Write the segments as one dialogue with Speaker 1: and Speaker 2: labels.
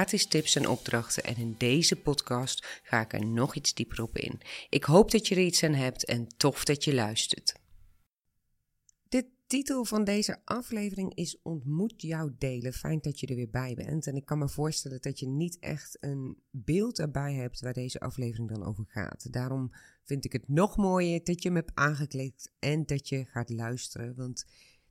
Speaker 1: gratis tips en opdrachten. En in deze podcast ga ik er nog iets dieper op in. Ik hoop dat je er iets aan hebt en tof dat je luistert titel van deze aflevering is Ontmoet jou delen. Fijn dat je er weer bij bent. En ik kan me voorstellen dat je niet echt een beeld erbij hebt waar deze aflevering dan over gaat. Daarom vind ik het nog mooier dat je me hebt aangeklikt en dat je gaat luisteren. Want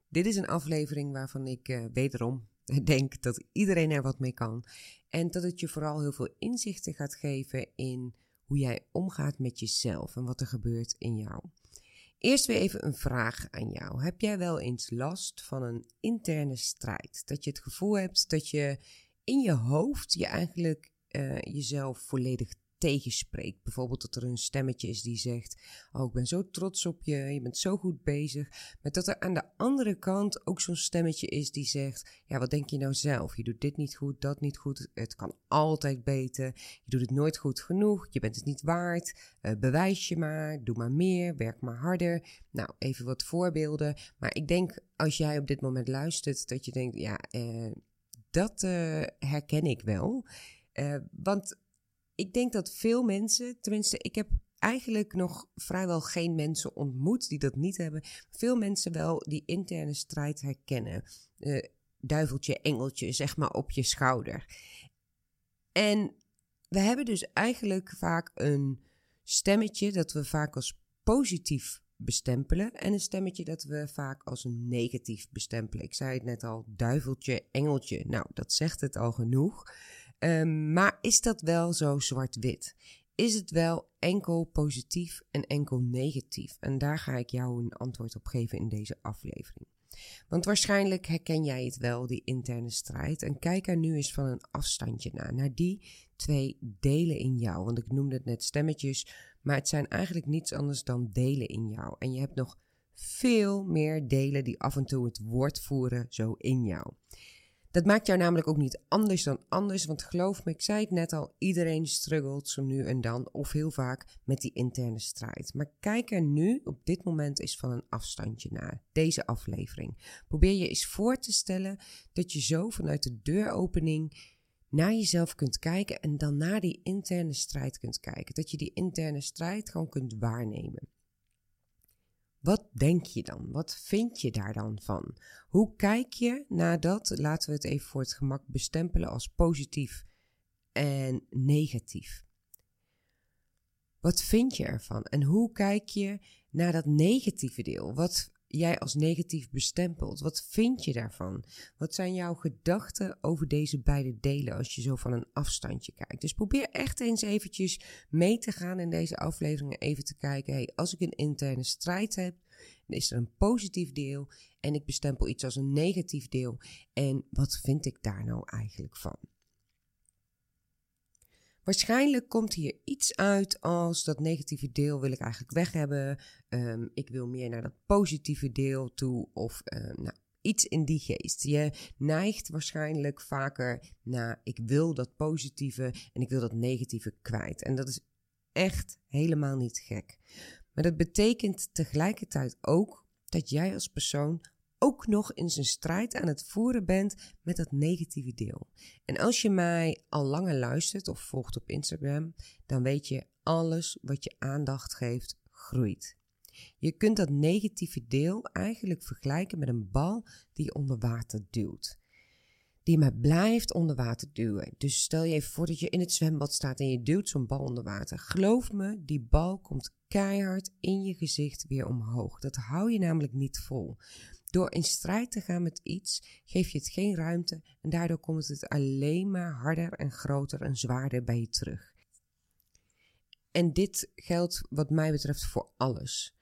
Speaker 1: dit is een aflevering waarvan ik uh, wederom denk dat iedereen er wat mee kan. En dat het je vooral heel veel inzichten gaat geven in hoe jij omgaat met jezelf en wat er gebeurt in jou. Eerst weer even een vraag aan jou. Heb jij wel eens last van een interne strijd? Dat je het gevoel hebt dat je in je hoofd je eigenlijk uh, jezelf volledig tegenspreekt. Bijvoorbeeld dat er een stemmetje is die zegt: Oh, ik ben zo trots op je, je bent zo goed bezig. Maar dat er aan de andere kant ook zo'n stemmetje is die zegt: Ja, wat denk je nou zelf? Je doet dit niet goed, dat niet goed. Het kan altijd beter. Je doet het nooit goed genoeg. Je bent het niet waard. Uh, bewijs je maar. Doe maar meer. Werk maar harder. Nou, even wat voorbeelden. Maar ik denk als jij op dit moment luistert, dat je denkt: Ja, uh, dat uh, herken ik wel. want ik denk dat veel mensen, tenminste, ik heb eigenlijk nog vrijwel geen mensen ontmoet die dat niet hebben. Veel mensen wel die interne strijd herkennen. Uh, duiveltje, engeltje, zeg maar op je schouder. En we hebben dus eigenlijk vaak een stemmetje dat we vaak als positief bestempelen en een stemmetje dat we vaak als negatief bestempelen. Ik zei het net al, duiveltje, engeltje. Nou, dat zegt het al genoeg. Um, maar is dat wel zo zwart-wit? Is het wel enkel positief en enkel negatief? En daar ga ik jou een antwoord op geven in deze aflevering. Want waarschijnlijk herken jij het wel, die interne strijd. En kijk er nu eens van een afstandje naar. Naar die twee delen in jou. Want ik noemde het net stemmetjes. Maar het zijn eigenlijk niets anders dan delen in jou. En je hebt nog veel meer delen die af en toe het woord voeren zo in jou. Dat maakt jou namelijk ook niet anders dan anders, want geloof me, ik zei het net al, iedereen struggelt zo nu en dan of heel vaak met die interne strijd. Maar kijk er nu op dit moment eens van een afstandje naar, deze aflevering. Probeer je eens voor te stellen dat je zo vanuit de deuropening naar jezelf kunt kijken en dan naar die interne strijd kunt kijken. Dat je die interne strijd gewoon kunt waarnemen. Wat denk je dan? Wat vind je daar dan van? Hoe kijk je naar dat? Laten we het even voor het gemak bestempelen als positief en negatief. Wat vind je ervan? En hoe kijk je naar dat negatieve deel? Wat jij als negatief bestempelt. Wat vind je daarvan? Wat zijn jouw gedachten over deze beide delen als je zo van een afstandje kijkt? Dus probeer echt eens eventjes mee te gaan in deze afleveringen. Even te kijken, hey, als ik een interne strijd heb, dan is er een positief deel en ik bestempel iets als een negatief deel. En wat vind ik daar nou eigenlijk van? Waarschijnlijk komt hier iets uit als dat negatieve deel wil ik eigenlijk weg hebben. Ehm, ik wil meer naar dat positieve deel toe. Of uh, nou, iets in die geest. Je neigt waarschijnlijk vaker naar ik wil dat positieve en ik wil dat negatieve kwijt. En dat is echt helemaal niet gek. Maar dat betekent tegelijkertijd ook dat jij als persoon ook nog in zijn strijd aan het voeren bent met dat negatieve deel. En als je mij al langer luistert of volgt op Instagram, dan weet je alles wat je aandacht geeft groeit. Je kunt dat negatieve deel eigenlijk vergelijken met een bal die je onder water duwt. Die maar blijft onder water duwen. Dus stel je even voor dat je in het zwembad staat en je duwt zo'n bal onder water. Geloof me, die bal komt keihard in je gezicht weer omhoog. Dat hou je namelijk niet vol. Door in strijd te gaan met iets, geef je het geen ruimte en daardoor komt het alleen maar harder en groter en zwaarder bij je terug. En dit geldt wat mij betreft voor alles.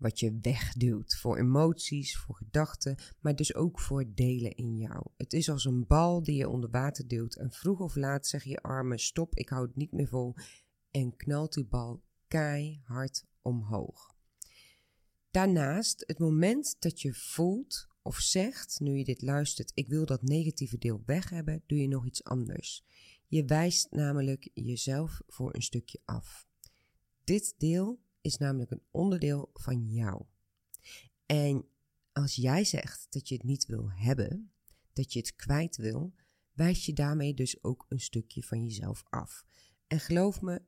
Speaker 1: wat je wegduwt voor emoties, voor gedachten, maar dus ook voor delen in jou. Het is als een bal die je onder water duwt en vroeg of laat zeg je armen stop, ik hou het niet meer vol en knalt die bal keihard omhoog. Daarnaast, het moment dat je voelt of zegt, nu je dit luistert, ik wil dat negatieve deel weg hebben, doe je nog iets anders. Je wijst namelijk jezelf voor een stukje af. Dit deel is namelijk een onderdeel van jou. En als jij zegt dat je het niet wil hebben, dat je het kwijt wil, wijs je daarmee dus ook een stukje van jezelf af. En geloof me,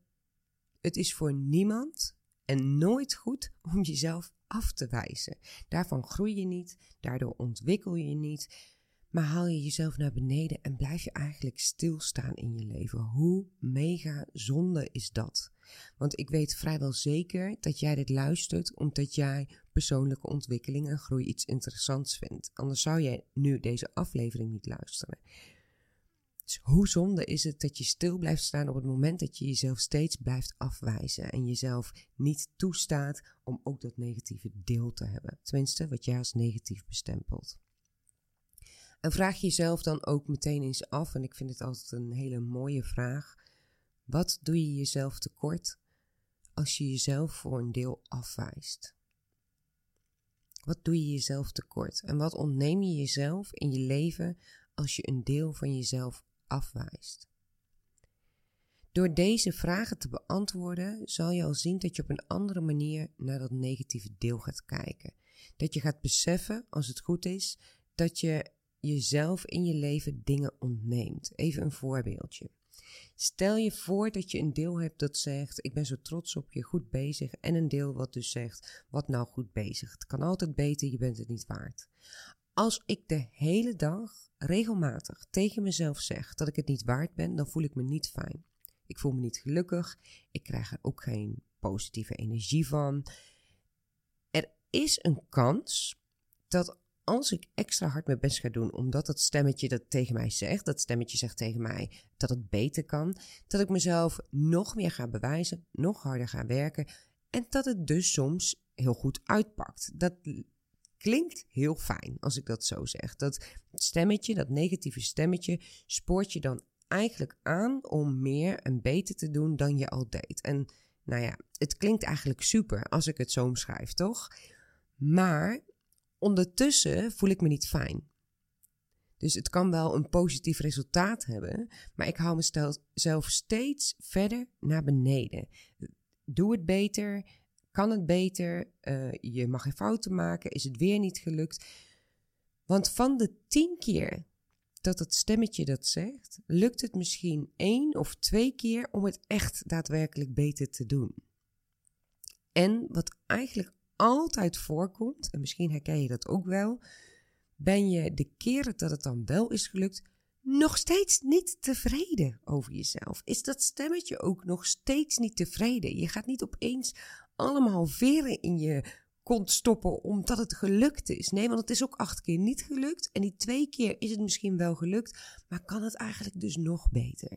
Speaker 1: het is voor niemand en nooit goed om jezelf af te wijzen. Daarvan groei je niet, daardoor ontwikkel je niet. Maar haal je jezelf naar beneden en blijf je eigenlijk stilstaan in je leven. Hoe mega zonde is dat? Want ik weet vrijwel zeker dat jij dit luistert omdat jij persoonlijke ontwikkeling en groei iets interessants vindt. Anders zou jij nu deze aflevering niet luisteren. Dus hoe zonde is het dat je stil blijft staan op het moment dat je jezelf steeds blijft afwijzen en jezelf niet toestaat om ook dat negatieve deel te hebben. Tenminste, wat jij als negatief bestempelt. En vraag jezelf dan ook meteen eens af, en ik vind het altijd een hele mooie vraag: wat doe je jezelf tekort als je jezelf voor een deel afwijst? Wat doe je jezelf tekort? En wat ontneem je jezelf in je leven als je een deel van jezelf afwijst? Door deze vragen te beantwoorden, zal je al zien dat je op een andere manier naar dat negatieve deel gaat kijken. Dat je gaat beseffen, als het goed is, dat je jezelf in je leven dingen ontneemt. Even een voorbeeldje. Stel je voor dat je een deel hebt dat zegt: Ik ben zo trots op je, goed bezig. En een deel wat dus zegt: Wat nou goed bezig? Het kan altijd beter, je bent het niet waard. Als ik de hele dag regelmatig tegen mezelf zeg dat ik het niet waard ben, dan voel ik me niet fijn. Ik voel me niet gelukkig. Ik krijg er ook geen positieve energie van. Er is een kans dat als ik extra hard mijn best ga doen, omdat dat stemmetje dat tegen mij zegt, dat stemmetje zegt tegen mij dat het beter kan, dat ik mezelf nog meer ga bewijzen, nog harder ga werken en dat het dus soms heel goed uitpakt. Dat klinkt heel fijn als ik dat zo zeg. Dat stemmetje, dat negatieve stemmetje, spoort je dan eigenlijk aan om meer en beter te doen dan je al deed. En nou ja, het klinkt eigenlijk super als ik het zo omschrijf, toch? Maar ondertussen voel ik me niet fijn. Dus het kan wel een positief resultaat hebben, maar ik hou mezelf steeds verder naar beneden. Doe het beter, kan het beter, uh, je mag geen fouten maken, is het weer niet gelukt. Want van de tien keer dat het stemmetje dat zegt, lukt het misschien één of twee keer om het echt daadwerkelijk beter te doen. En wat eigenlijk altijd voorkomt, en misschien herken je dat ook wel, ben je de keren dat het dan wel is gelukt, nog steeds niet tevreden over jezelf? Is dat stemmetje ook nog steeds niet tevreden? Je gaat niet opeens allemaal veren in je kont stoppen omdat het gelukt is. Nee, want het is ook acht keer niet gelukt. En die twee keer is het misschien wel gelukt, maar kan het eigenlijk dus nog beter?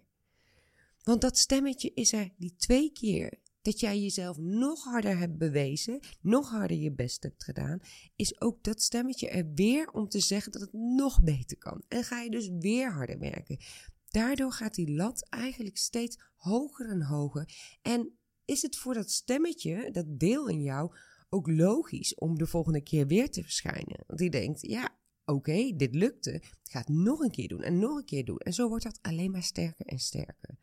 Speaker 1: Want dat stemmetje is er die twee keer dat jij jezelf nog harder hebt bewezen, nog harder je best hebt gedaan, is ook dat stemmetje er weer om te zeggen dat het nog beter kan. En ga je dus weer harder werken. Daardoor gaat die lat eigenlijk steeds hoger en hoger. En is het voor dat stemmetje, dat deel in jou, ook logisch om de volgende keer weer te verschijnen? Want die denkt, ja, oké, dit lukte. Het gaat nog een keer doen en nog een keer doen. En zo wordt dat alleen maar sterker en sterker.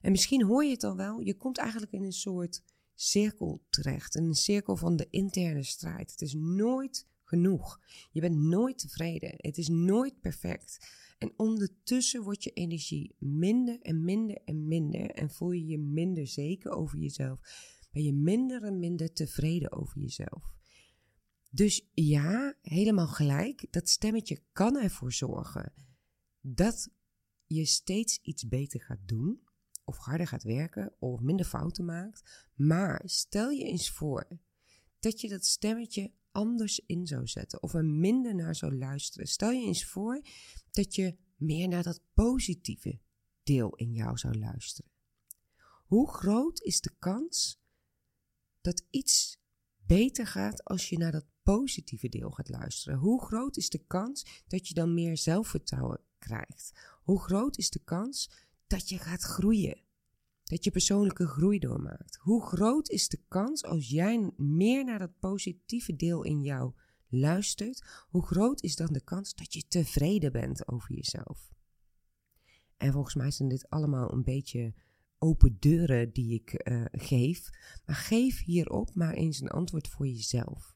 Speaker 1: En misschien hoor je het al wel, je komt eigenlijk in een soort cirkel terecht. Een cirkel van de interne strijd. Het is nooit genoeg. Je bent nooit tevreden. Het is nooit perfect. En ondertussen wordt je energie minder en minder en minder. En voel je je minder zeker over jezelf. Ben je minder en minder tevreden over jezelf. Dus ja, helemaal gelijk. Dat stemmetje kan ervoor zorgen dat je steeds iets beter gaat doen of harder gaat werken of minder fouten maakt. Maar stel je eens voor dat je dat stemmetje anders in zou zetten of er minder naar zou luisteren. Stel je eens voor dat je meer naar dat positieve deel in jou zou luisteren. Hoe groot is de kans dat iets beter gaat als je naar dat positieve deel gaat luisteren. Hoe groot is de kans dat je dan meer zelfvertrouwen krijgt? Hoe groot is de kans dat je gaat groeien? Dat je persoonlijke groei doormaakt. Hoe groot is de kans als jij meer naar dat positieve deel in jou luistert? Hoe groot is dan de kans dat je tevreden bent over jezelf? En volgens mij zijn dit allemaal een beetje open deuren die ik uh, geef. Maar geef hierop maar eens een antwoord voor jezelf.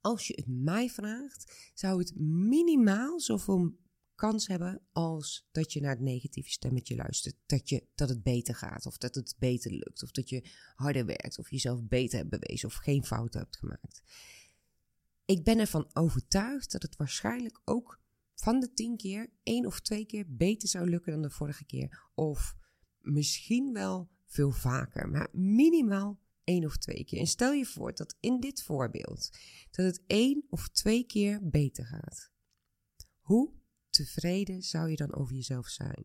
Speaker 1: Als je het mij vraagt, zou het minimaal zoveel kans hebben als dat je naar het negatieve stemmetje luistert. Dat, je, dat het beter gaat, of dat het beter lukt, of dat je harder werkt, of jezelf beter hebt bewezen, of geen fouten hebt gemaakt. Ik ben ervan overtuigd dat het waarschijnlijk ook van de tien keer één of twee keer beter zou lukken dan de vorige keer. Of misschien wel veel vaker, maar minimaal één of twee keer. En stel je voor dat in dit voorbeeld dat het één of twee keer beter gaat. Hoe tevreden zou je dan over jezelf zijn?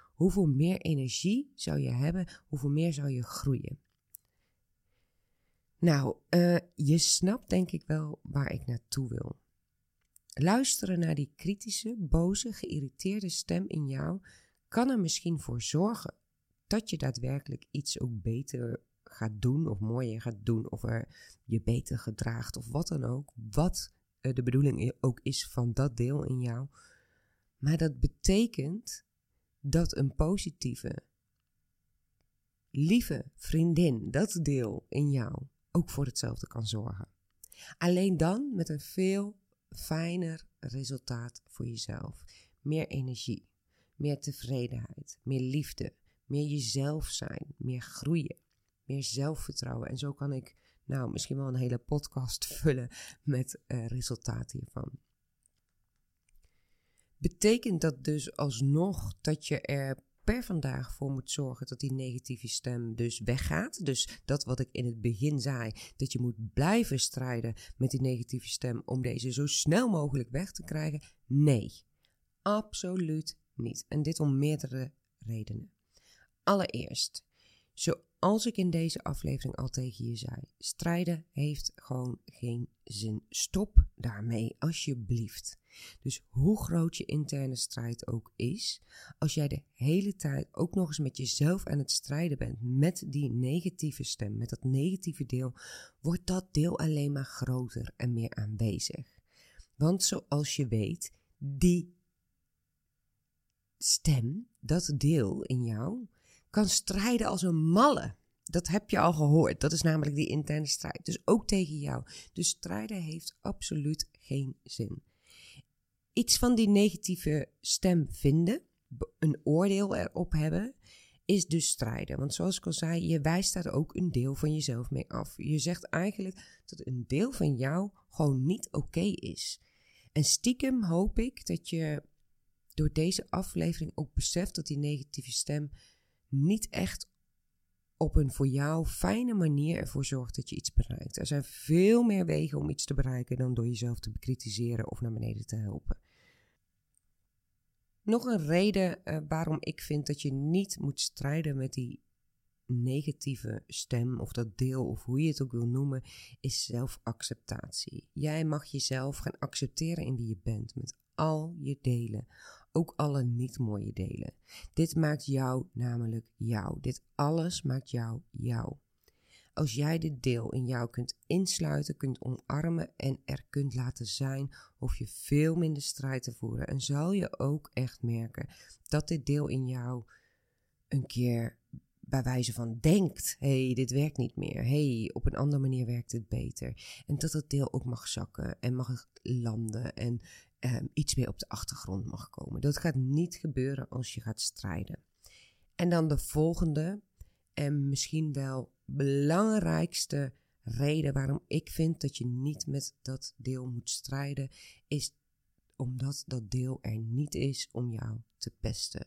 Speaker 1: Hoeveel meer energie zou je hebben? Hoeveel meer zou je groeien? Nou, uh, je snapt denk ik wel waar ik naartoe wil. Luisteren naar die kritische, boze, geïrriteerde stem in jou kan er misschien voor zorgen dat je daadwerkelijk iets ook beter gaat doen of mooier gaat doen of er je beter gedraagt of wat dan ook. Wat eh, de bedoeling ook is van dat deel in jou. Maar dat betekent dat een positieve, lieve vriendin, dat deel in jou, ook voor hetzelfde kan zorgen. Alleen dan met een veel fijner resultaat voor jezelf. Meer energie, meer tevredenheid, meer liefde, meer jezelf zijn, meer groeien, meer zelfvertrouwen. En zo kan ik nou misschien wel een hele podcast vullen met uh, resultaten hiervan. Betekent dat dus alsnog dat je er per vandaag voor moet zorgen dat die negatieve stem dus weggaat. Dus dat wat ik in het begin zei, dat je moet blijven strijden met die negatieve stem om deze zo snel mogelijk weg te krijgen. Nee, absoluut niet. En dit om meerdere redenen. Allereerst, zoals ik in deze aflevering al tegen je zei, strijden heeft gewoon geen zin. Stop daarmee, alsjeblieft. Dus hoe groot je interne strijd ook is, als jij de hele tijd ook nog eens met jezelf aan het strijden bent, met die negatieve stem, met dat negatieve deel, wordt dat deel alleen maar groter en meer aanwezig. Want zoals je weet, die stem, dat deel in jou, kan strijden als een malle. Dat heb je al gehoord. Dat is namelijk die interne strijd. Dus ook tegen jou. Dus strijden heeft absoluut geen zin. Iets van die negatieve stem vinden, een oordeel erop hebben, is dus strijden. Want zoals ik al zei, je wijst daar ook een deel van jezelf mee af. Je zegt eigenlijk dat een deel van jou gewoon niet oké is. En stiekem hoop ik dat je door deze aflevering ook beseft dat die negatieve stem niet echt op een voor jou fijne manier ervoor zorgt dat je iets bereikt. Er zijn veel meer wegen om iets te bereiken dan door jezelf te bekritiseren of naar beneden te helpen. Nog een reden uh, waarom ik vind dat je niet moet strijden met die negatieve stem of dat deel of hoe je het ook wil noemen, is zelfacceptatie. Jij mag jezelf gaan accepteren in wie je bent met al je delen, ook alle niet mooie delen. Dit maakt jou namelijk jou. Dit alles maakt jou jou. Als jij dit deel in jou kunt insluiten, kunt omarmen en er kunt laten zijn, hoef je veel minder strijd te voeren. En zal je ook echt merken dat dit deel in jou een keer bij wijze van denkt: hé, hey, dit werkt niet meer. hey, op een andere manier werkt het beter. En dat het deel ook mag zakken en mag landen en um, iets meer op de achtergrond mag komen. Dat gaat niet gebeuren als je gaat strijden. En dan de volgende en misschien wel belangrijkste reden waarom ik vind dat je niet met dat deel moet strijden, is omdat dat deel er niet is om jou te pesten.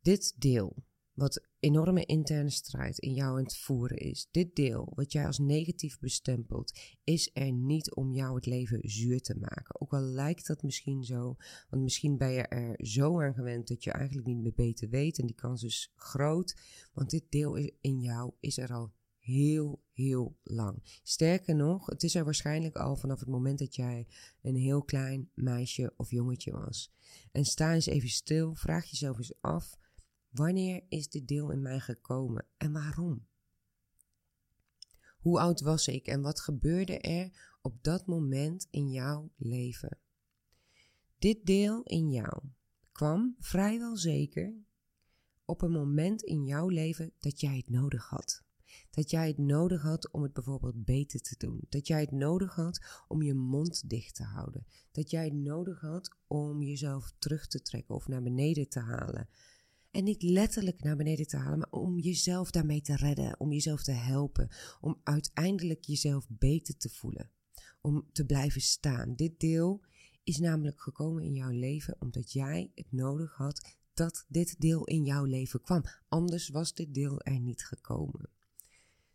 Speaker 1: Dit deel wat enorme interne strijd in jou aan het voeren is. Dit deel, wat jij als negatief bestempelt, is er niet om jou het leven zuur te maken. Ook al lijkt dat misschien zo, want misschien ben je er zo aan gewend dat je eigenlijk niet meer beter weet en die kans is groot. Want dit deel in jou is er al heel, heel lang. Sterker nog, het is er waarschijnlijk al vanaf het moment dat jij een heel klein meisje of jongetje was. En sta eens even stil, vraag jezelf eens af: wanneer is dit deel in mij gekomen en waarom? Hoe oud was ik en wat gebeurde er op dat moment in jouw leven? Dit deel in jou kwam vrijwel zeker op een moment in jouw leven dat jij het nodig had. Dat jij het nodig had om het bijvoorbeeld beter te doen. Dat jij het nodig had om je mond dicht te houden. Dat jij het nodig had om jezelf terug te trekken of naar beneden te halen. En niet letterlijk naar beneden te halen, maar om jezelf daarmee te redden, om jezelf te helpen, om uiteindelijk jezelf beter te voelen, om te blijven staan. Dit deel is namelijk gekomen in jouw leven omdat jij het nodig had dat dit deel in jouw leven kwam. Anders was dit deel er niet gekomen.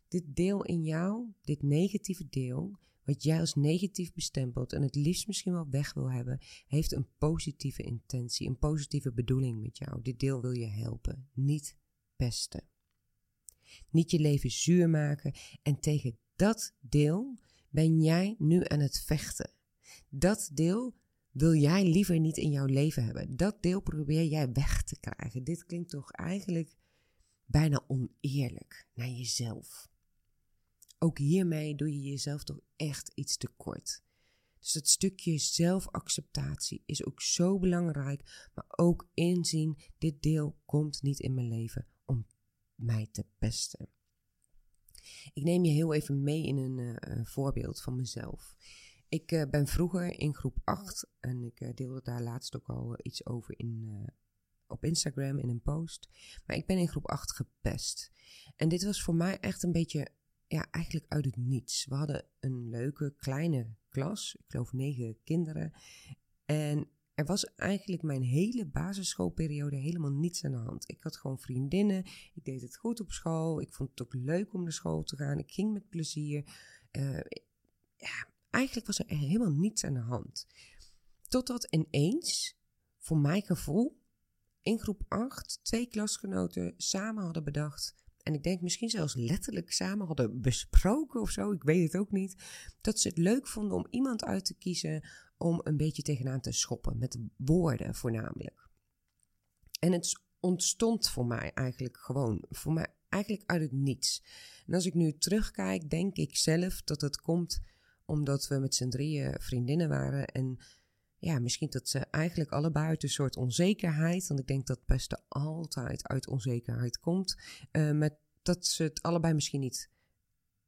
Speaker 1: Dit deel in jou, dit negatieve deel, wat jij als negatief bestempelt en het liefst misschien wel weg wil hebben, heeft een positieve intentie, een positieve bedoeling met jou. Dit deel wil je helpen, niet pesten. Niet je leven zuur maken en tegen dat deel ben jij nu aan het vechten. Dat deel wil jij liever niet in jouw leven hebben. Dat deel probeer jij weg te krijgen. Dit klinkt toch eigenlijk bijna oneerlijk naar jezelf. Ook hiermee doe je jezelf toch echt iets tekort. Dus dat stukje zelfacceptatie is ook zo belangrijk, maar ook inzien, dit deel komt niet in mijn leven om mij te pesten. Ik neem je heel even mee in een uh, voorbeeld van mezelf. Ik uh, ben vroeger in groep 8 en ik uh, deelde daar laatst ook al iets over in, op Instagram in een post. Maar ik ben in groep 8 gepest. En dit was voor mij echt een beetje ja, eigenlijk uit het niets. We hadden een leuke kleine klas, ik geloof negen kinderen. En er was eigenlijk mijn hele basisschoolperiode helemaal niets aan de hand. Ik had gewoon vriendinnen, ik deed het goed op school, ik vond het ook leuk om naar school te gaan, ik ging met plezier. Uh, ja, eigenlijk was er helemaal niets aan de hand. Totdat ineens, voor mijn gevoel, in groep 8 twee klasgenoten samen hadden bedacht en ik denk misschien zelfs letterlijk samen hadden besproken of zo, ik weet het ook niet, dat ze het leuk vonden om iemand uit te kiezen om een beetje tegenaan te schoppen, met woorden voornamelijk. En het ontstond voor mij eigenlijk gewoon, voor mij eigenlijk uit het niets. En als ik nu terugkijk, denk ik zelf dat het komt omdat we met z'n drieën vriendinnen waren en ja, misschien dat ze eigenlijk allebei uit een soort onzekerheid, want ik denk dat het beste altijd uit onzekerheid komt, uh, met dat ze het allebei misschien niet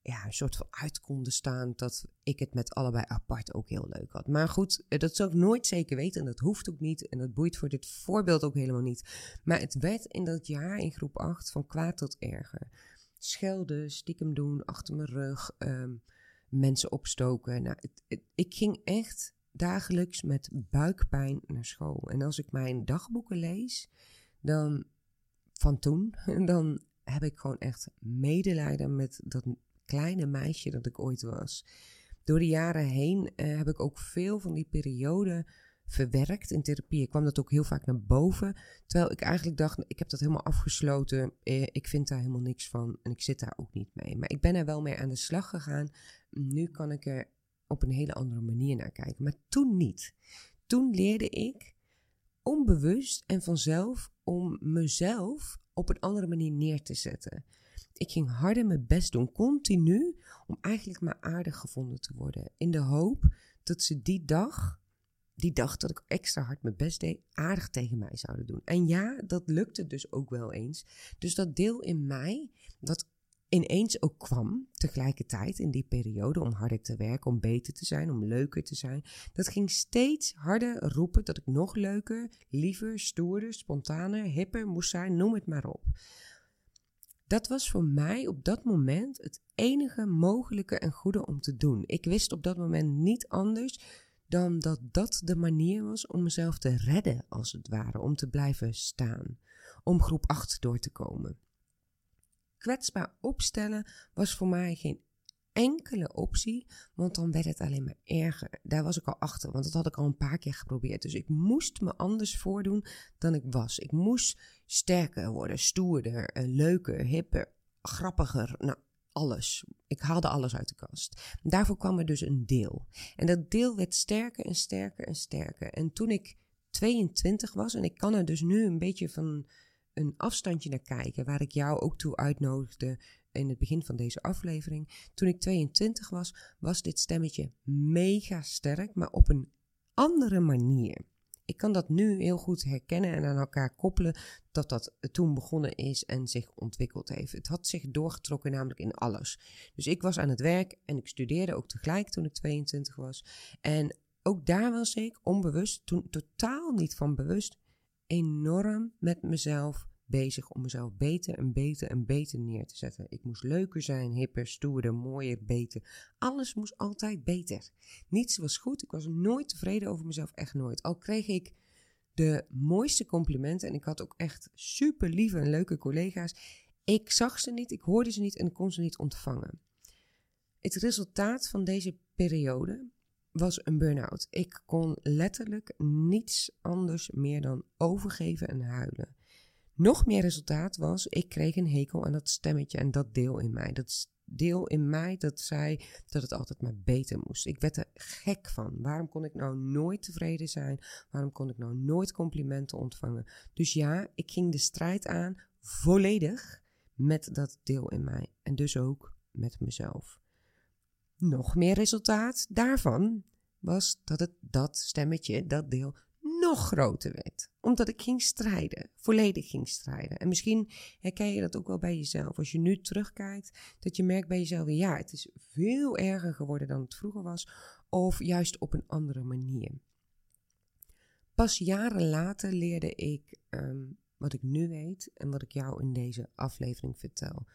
Speaker 1: ja, een soort van uit konden staan dat ik het met allebei apart ook heel leuk had. Maar goed, eh, dat zou ik nooit zeker weten en dat hoeft ook niet en dat boeit voor dit voorbeeld ook helemaal niet. Maar het werd in dat jaar in groep 8 van kwaad tot erger. Schelden, stiekem doen, achter mijn rug, ehm, mensen opstoken. Nou, ik ging echt dagelijks met buikpijn naar school. En als ik mijn dagboeken lees, dan van toen, dan heb ik gewoon echt medelijden met dat kleine meisje dat ik ooit was. Door de jaren heen uh, heb ik ook veel van die periode verwerkt in therapie. Ik kwam dat ook heel vaak naar boven. Terwijl ik eigenlijk dacht, ik heb dat helemaal afgesloten. Eh, ik vind daar helemaal niks van en ik zit daar ook niet mee. Maar ik ben er wel mee aan de slag gegaan. Nu kan ik er op een hele andere manier naar kijken. Maar toen niet. Toen leerde ik onbewust en vanzelf om mezelf op een andere manier neer te zetten. Ik ging harder mijn best doen, continu, om eigenlijk maar aardig gevonden te worden. In de hoop dat ze die dag, die dag dat ik extra hard mijn best deed, aardig tegen mij zouden doen. En ja, dat lukte dus ook wel eens. Dus dat deel in mij, dat ineens ook kwam tegelijkertijd in die periode om harder te werken, om beter te zijn, om leuker te zijn. Dat ging steeds harder roepen dat ik nog leuker, liever, stoerder, spontaner, hipper moest zijn, noem het maar op. Dat was voor mij op dat moment het enige mogelijke en goede om te doen. Ik wist op dat moment niet anders dan dat dat de manier was om mezelf te redden, als het ware, om te blijven staan, om groep 8 door te komen kwetsbaar opstellen was voor mij geen enkele optie, want dan werd het alleen maar erger. Daar was ik al achter, want dat had ik al een paar keer geprobeerd. Dus ik moest me anders voordoen dan ik was. Ik moest sterker worden, stoerder, eh, leuker, hipper, grappiger. Nou, alles. Ik haalde alles uit de kast. Daarvoor kwam er dus een deel. En dat deel werd sterker en sterker en sterker. En toen ik 22 was, en ik kan er dus nu een beetje van een afstandje naar kijken, waar ik jou ook toe uitnodigde in het begin van deze aflevering. Toen ik 22 was, was dit stemmetje mega sterk, maar op een andere manier. Ik kan dat nu heel goed herkennen en aan elkaar koppelen dat dat toen begonnen is en zich ontwikkeld heeft. Het had zich doorgetrokken namelijk in alles. Dus ik was aan het werk en ik studeerde ook tegelijk toen ik 22 was. En ook daar was ik onbewust, toen totaal niet van bewust, enorm met mezelf bezig om mezelf beter en beter en beter neer te zetten. Ik moest leuker zijn, hipper, stoerder, mooier, beter. Alles moest altijd beter. Niets was goed. Ik was nooit tevreden over mezelf, echt nooit. Al kreeg ik de mooiste complimenten en ik had ook echt super lieve en leuke collega's. Ik zag ze niet, ik hoorde ze niet en kon ze niet ontvangen. Het resultaat van deze periode was een burn-out. Ik kon letterlijk niets anders meer dan overgeven en huilen. Nog meer resultaat was, ik kreeg een hekel aan dat stemmetje en dat deel in mij. Dat deel in mij dat zei dat het altijd maar beter moest. Ik werd er gek van. Waarom kon ik nou nooit tevreden zijn? Waarom kon ik nou nooit complimenten ontvangen? Dus ja, ik ging de strijd aan volledig met dat deel in mij. En dus ook met mezelf. Nog meer resultaat daarvan was dat het dat stemmetje, dat deel, nog groter werd. Omdat ik ging strijden, volledig ging strijden. En misschien herken je dat ook wel bij jezelf. Als je nu terugkijkt, dat je merkt bij jezelf, ja, het is veel erger geworden dan het vroeger was. Of juist op een andere manier. Pas jaren later leerde ik ehm, wat ik nu weet en wat ik jou in deze aflevering vertel.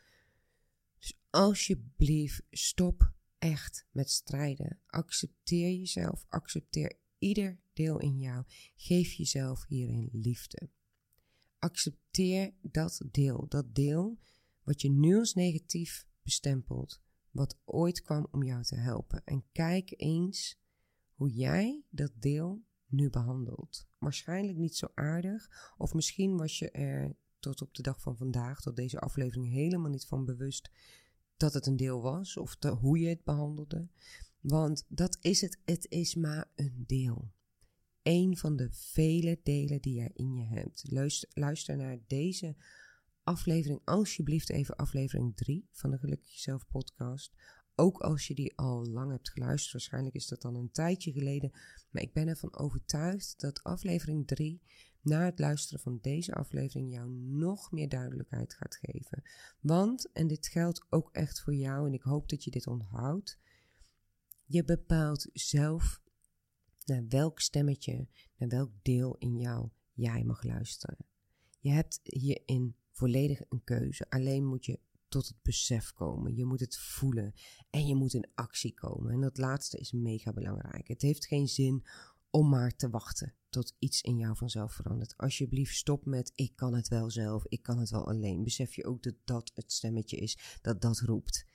Speaker 1: Dus alsjeblieft, stop echt met strijden. Accepteer jezelf, accepteer ieder deel in jou. Geef jezelf hierin liefde. Accepteer dat deel, dat deel wat je nu als negatief bestempelt, wat ooit kwam om jou te helpen. En kijk eens hoe jij dat deel nu behandelt. Waarschijnlijk niet zo aardig, of misschien was je er tot op de dag van vandaag, tot deze aflevering, helemaal niet van bewust dat het een deel was, of hoe je het behandelde. Want dat is het, het is maar een deel. Eén van de vele delen die jij in je hebt. Luister, luister naar deze aflevering, alsjeblieft even aflevering 3 van de Gelukkig Jezelf podcast. Ook als je die al lang hebt geluisterd, waarschijnlijk is dat dan een tijdje geleden. Maar ik ben ervan overtuigd dat aflevering 3, na het luisteren van deze aflevering, jou nog meer duidelijkheid gaat geven. Want, en dit geldt ook echt voor jou, en ik hoop dat je dit onthoudt, je bepaalt zelf naar welk stemmetje, naar welk deel in jou jij mag luisteren. Je hebt hierin volledig een keuze. Alleen moet je tot het besef komen. Je moet het voelen en je moet in actie komen. En dat laatste is mega belangrijk. Het heeft geen zin om maar te wachten tot iets in jou vanzelf verandert. Alsjeblieft, stop met ik kan het wel zelf, ik kan het wel alleen. Besef je ook dat dat het stemmetje is dat dat roept.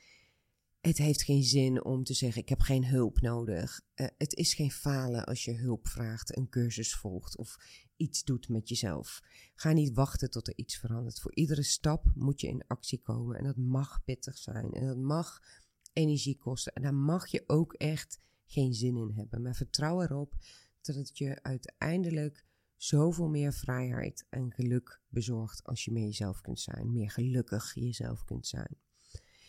Speaker 1: Het heeft geen zin om te zeggen: ik heb geen hulp nodig. Uh, het is geen falen als je hulp vraagt, een cursus volgt of iets doet met jezelf. Ga niet wachten tot er iets verandert. Voor iedere stap moet je in actie komen en dat mag pittig zijn en dat mag energie kosten en daar mag je ook echt geen zin in hebben. Maar vertrouw erop dat je uiteindelijk zoveel meer vrijheid en geluk bezorgt als je meer jezelf kunt zijn, meer gelukkig jezelf kunt zijn.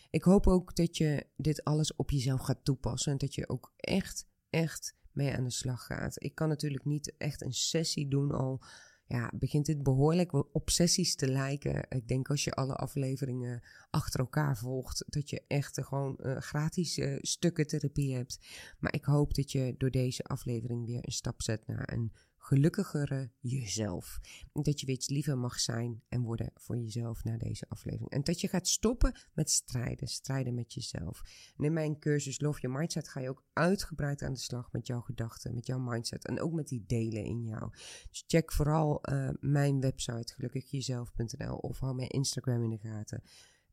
Speaker 1: Ik hoop ook dat je dit alles op jezelf gaat toepassen en dat je ook echt, echt mee aan de slag gaat. Ik kan natuurlijk niet echt een sessie doen al. Ja, begint dit behoorlijk op sessies te lijken. Ik denk als je alle afleveringen achter elkaar volgt, dat je echt gewoon uh, gratis uh, stukken therapie hebt. Maar ik hoop dat je door deze aflevering weer een stap zet naar een gelukkigere jezelf. Dat je weer iets liever mag zijn en worden voor jezelf na deze aflevering. En dat je gaat stoppen met strijden, strijden met jezelf. En in mijn cursus Love Your Mindset ga je ook uitgebreid aan de slag met jouw gedachten, met jouw mindset en ook met die delen in jou. Dus check vooral uh, mijn website gelukkigjezelf.nl of hou mijn Instagram in de gaten.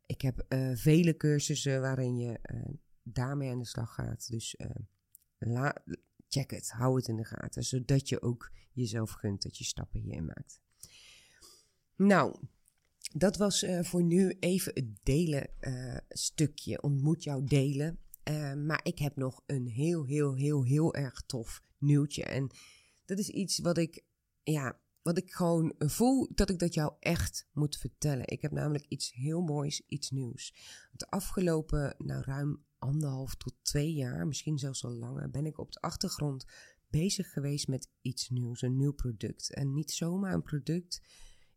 Speaker 1: Ik heb uh, vele cursussen waarin je daarmee aan de slag gaat. Dus la check het, hou het in de gaten, zodat je ook jezelf gunt dat je stappen hierin maakt. Nou, dat was uh, voor nu even het delen uh, stukje ontmoet jou delen. Eh, maar ik heb nog een heel, heel, heel, heel erg tof nieuwtje. En dat is iets wat ik, ja, wat ik gewoon voel dat ik dat jou echt moet vertellen. Ik heb namelijk iets heel moois, iets nieuws. De afgelopen, nou ruim anderhalf tot twee jaar, misschien zelfs al langer, ben ik op de achtergrond bezig geweest met iets nieuws, een nieuw product. En niet zomaar een product.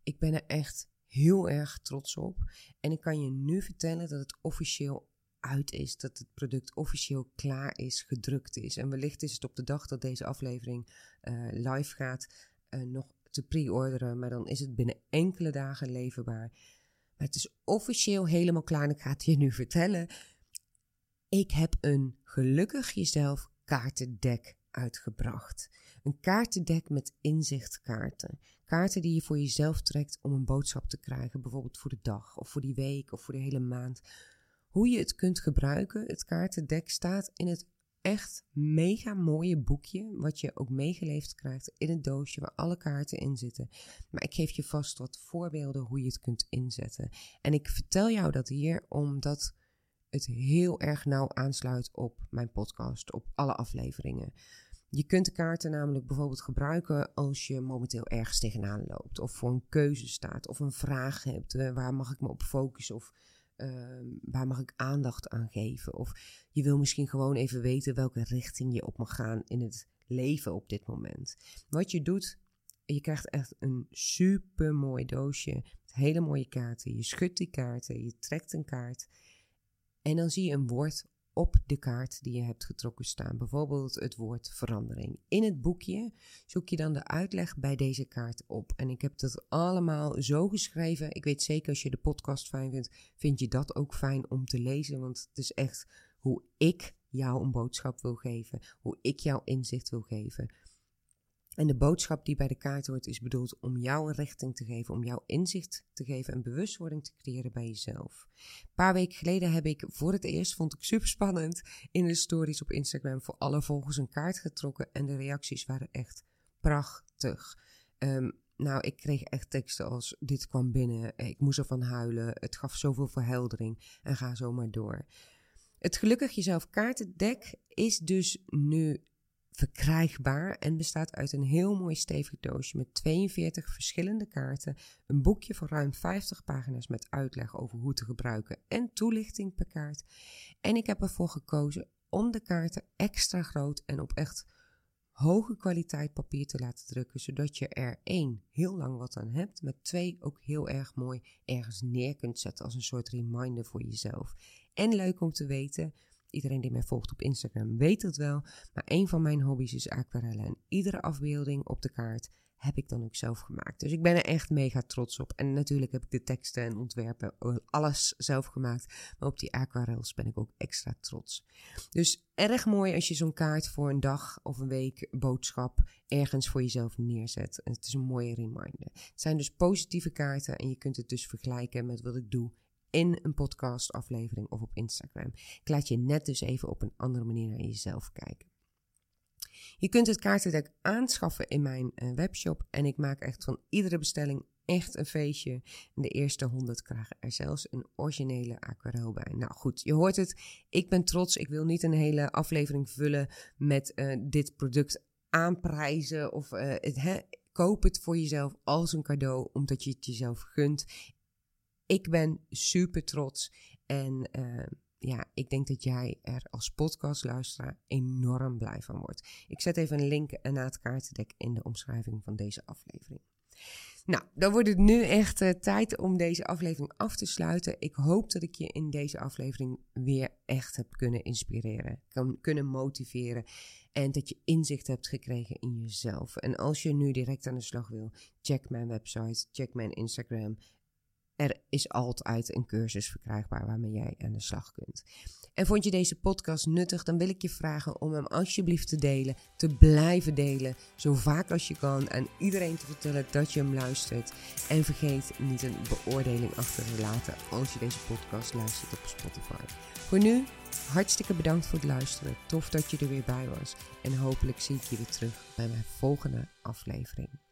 Speaker 1: Ik ben er echt heel erg trots op. En ik kan je nu vertellen dat het officieel uit is, dat het product officieel klaar is, gedrukt is. En wellicht is het op de dag dat deze aflevering uh, live gaat uh, nog te pre-orderen, maar dan is het binnen enkele dagen leverbaar. Maar het is officieel helemaal klaar en ik ga het je nu vertellen. Ik heb een gelukkig jezelf kaartendek uitgebracht. Een kaartendek met inzichtkaarten. Kaarten die je voor jezelf trekt om een boodschap te krijgen, bijvoorbeeld voor de dag of voor die week of voor de hele maand. Hoe je het kunt gebruiken, het kaartendek staat in het echt mega mooie boekje, wat je ook meegeleefd krijgt in het doosje waar alle kaarten in zitten. Maar ik geef je vast wat voorbeelden hoe je het kunt inzetten. En ik vertel jou dat hier omdat het heel erg nauw aansluit op mijn podcast, op alle afleveringen. Je kunt de kaarten namelijk bijvoorbeeld gebruiken als je momenteel ergens tegenaan loopt, of voor een keuze staat, of een vraag hebt: uh, waar mag ik me op focussen, of uh, waar mag ik aandacht aan geven? Of je wil misschien gewoon even weten welke richting je op mag gaan in het leven op dit moment. Wat je doet, je krijgt echt een super mooi doosje met hele mooie kaarten. Je schudt die kaarten, je trekt een kaart. En dan zie je een woord op de kaart die je hebt getrokken staan. Bijvoorbeeld het woord verandering. In het boekje zoek je dan de uitleg bij deze kaart op. En ik heb dat allemaal zo geschreven. Ik weet zeker als je de podcast fijn vindt, vind je dat ook fijn om te lezen. Want het is echt hoe ik jou een boodschap wil geven. Hoe ik jou inzicht wil geven. En de boodschap die bij de kaart hoort is bedoeld om jou een richting te geven, om jou inzicht te geven en bewustwording te creëren bij jezelf. Een paar weken geleden heb ik voor het eerst, vond ik super spannend, in de stories op Instagram voor alle volgers een kaart getrokken en de reacties waren echt prachtig. Um, nou, ik kreeg echt teksten als dit kwam binnen, ik moest ervan huilen, het gaf zoveel verheldering en ga zo maar door. Het Gelukkig Jezelf kaartendek is dus nu verkrijgbaar en bestaat uit een heel mooi stevig doosje met 42 verschillende kaarten, een boekje van ruim 50 pagina's met uitleg over hoe te gebruiken en toelichting per kaart. En ik heb ervoor gekozen om de kaarten extra groot en op echt hoge kwaliteit papier te laten drukken, zodat je er één heel lang wat aan hebt, met twee ook heel erg mooi ergens neer kunt zetten als een soort reminder voor jezelf. En leuk om te weten, Iedereen die mij volgt op Instagram weet het wel. Maar een van mijn hobby's is aquarellen. En iedere afbeelding op de kaart heb ik dan ook zelf gemaakt. Dus ik ben er echt mega trots op. En natuurlijk heb ik de teksten en ontwerpen, alles zelf gemaakt. Maar op die aquarels ben ik ook extra trots. Dus erg mooi als je zo'n kaart voor een dag of een week boodschap ergens voor jezelf neerzet. En het is een mooie reminder. Het zijn dus positieve kaarten en je kunt het dus vergelijken met wat ik doe in een podcastaflevering of op Instagram. Ik laat je net dus even op een andere manier naar jezelf kijken. Je kunt het kaartendek aanschaffen in mijn uh, webshop en ik maak echt van iedere bestelling echt een feestje. De eerste 100 krijgen er zelfs een originele aquarel bij. Nou goed, je hoort het. Ik ben trots. Ik wil niet een hele aflevering vullen met uh, dit product aanprijzen of uh, het, koop het voor jezelf als een cadeau omdat je het jezelf gunt. Ik ben super trots en uh, ja, ik denk dat jij er als podcastluisteraar enorm blij van wordt. Ik zet even een link naar het kaartendek in de omschrijving van deze aflevering. Nou, dan wordt het nu echt uh, tijd om deze aflevering af te sluiten. Ik hoop dat ik je in deze aflevering weer echt heb kunnen inspireren, kan kunnen motiveren en dat je inzicht hebt gekregen in jezelf. En als je nu direct aan de slag wil, check mijn website, check mijn Instagram er is altijd een cursus verkrijgbaar waarmee jij aan de slag kunt. En vond je deze podcast nuttig, dan wil ik je vragen om hem alsjeblieft te delen, te blijven delen, zo vaak als je kan, aan iedereen te vertellen dat je hem luistert. En vergeet niet een beoordeling achter te laten als je deze podcast luistert op Spotify. Voor nu, hartstikke bedankt voor het luisteren. Tof dat je er weer bij was. En hopelijk zie ik je weer terug bij mijn volgende aflevering.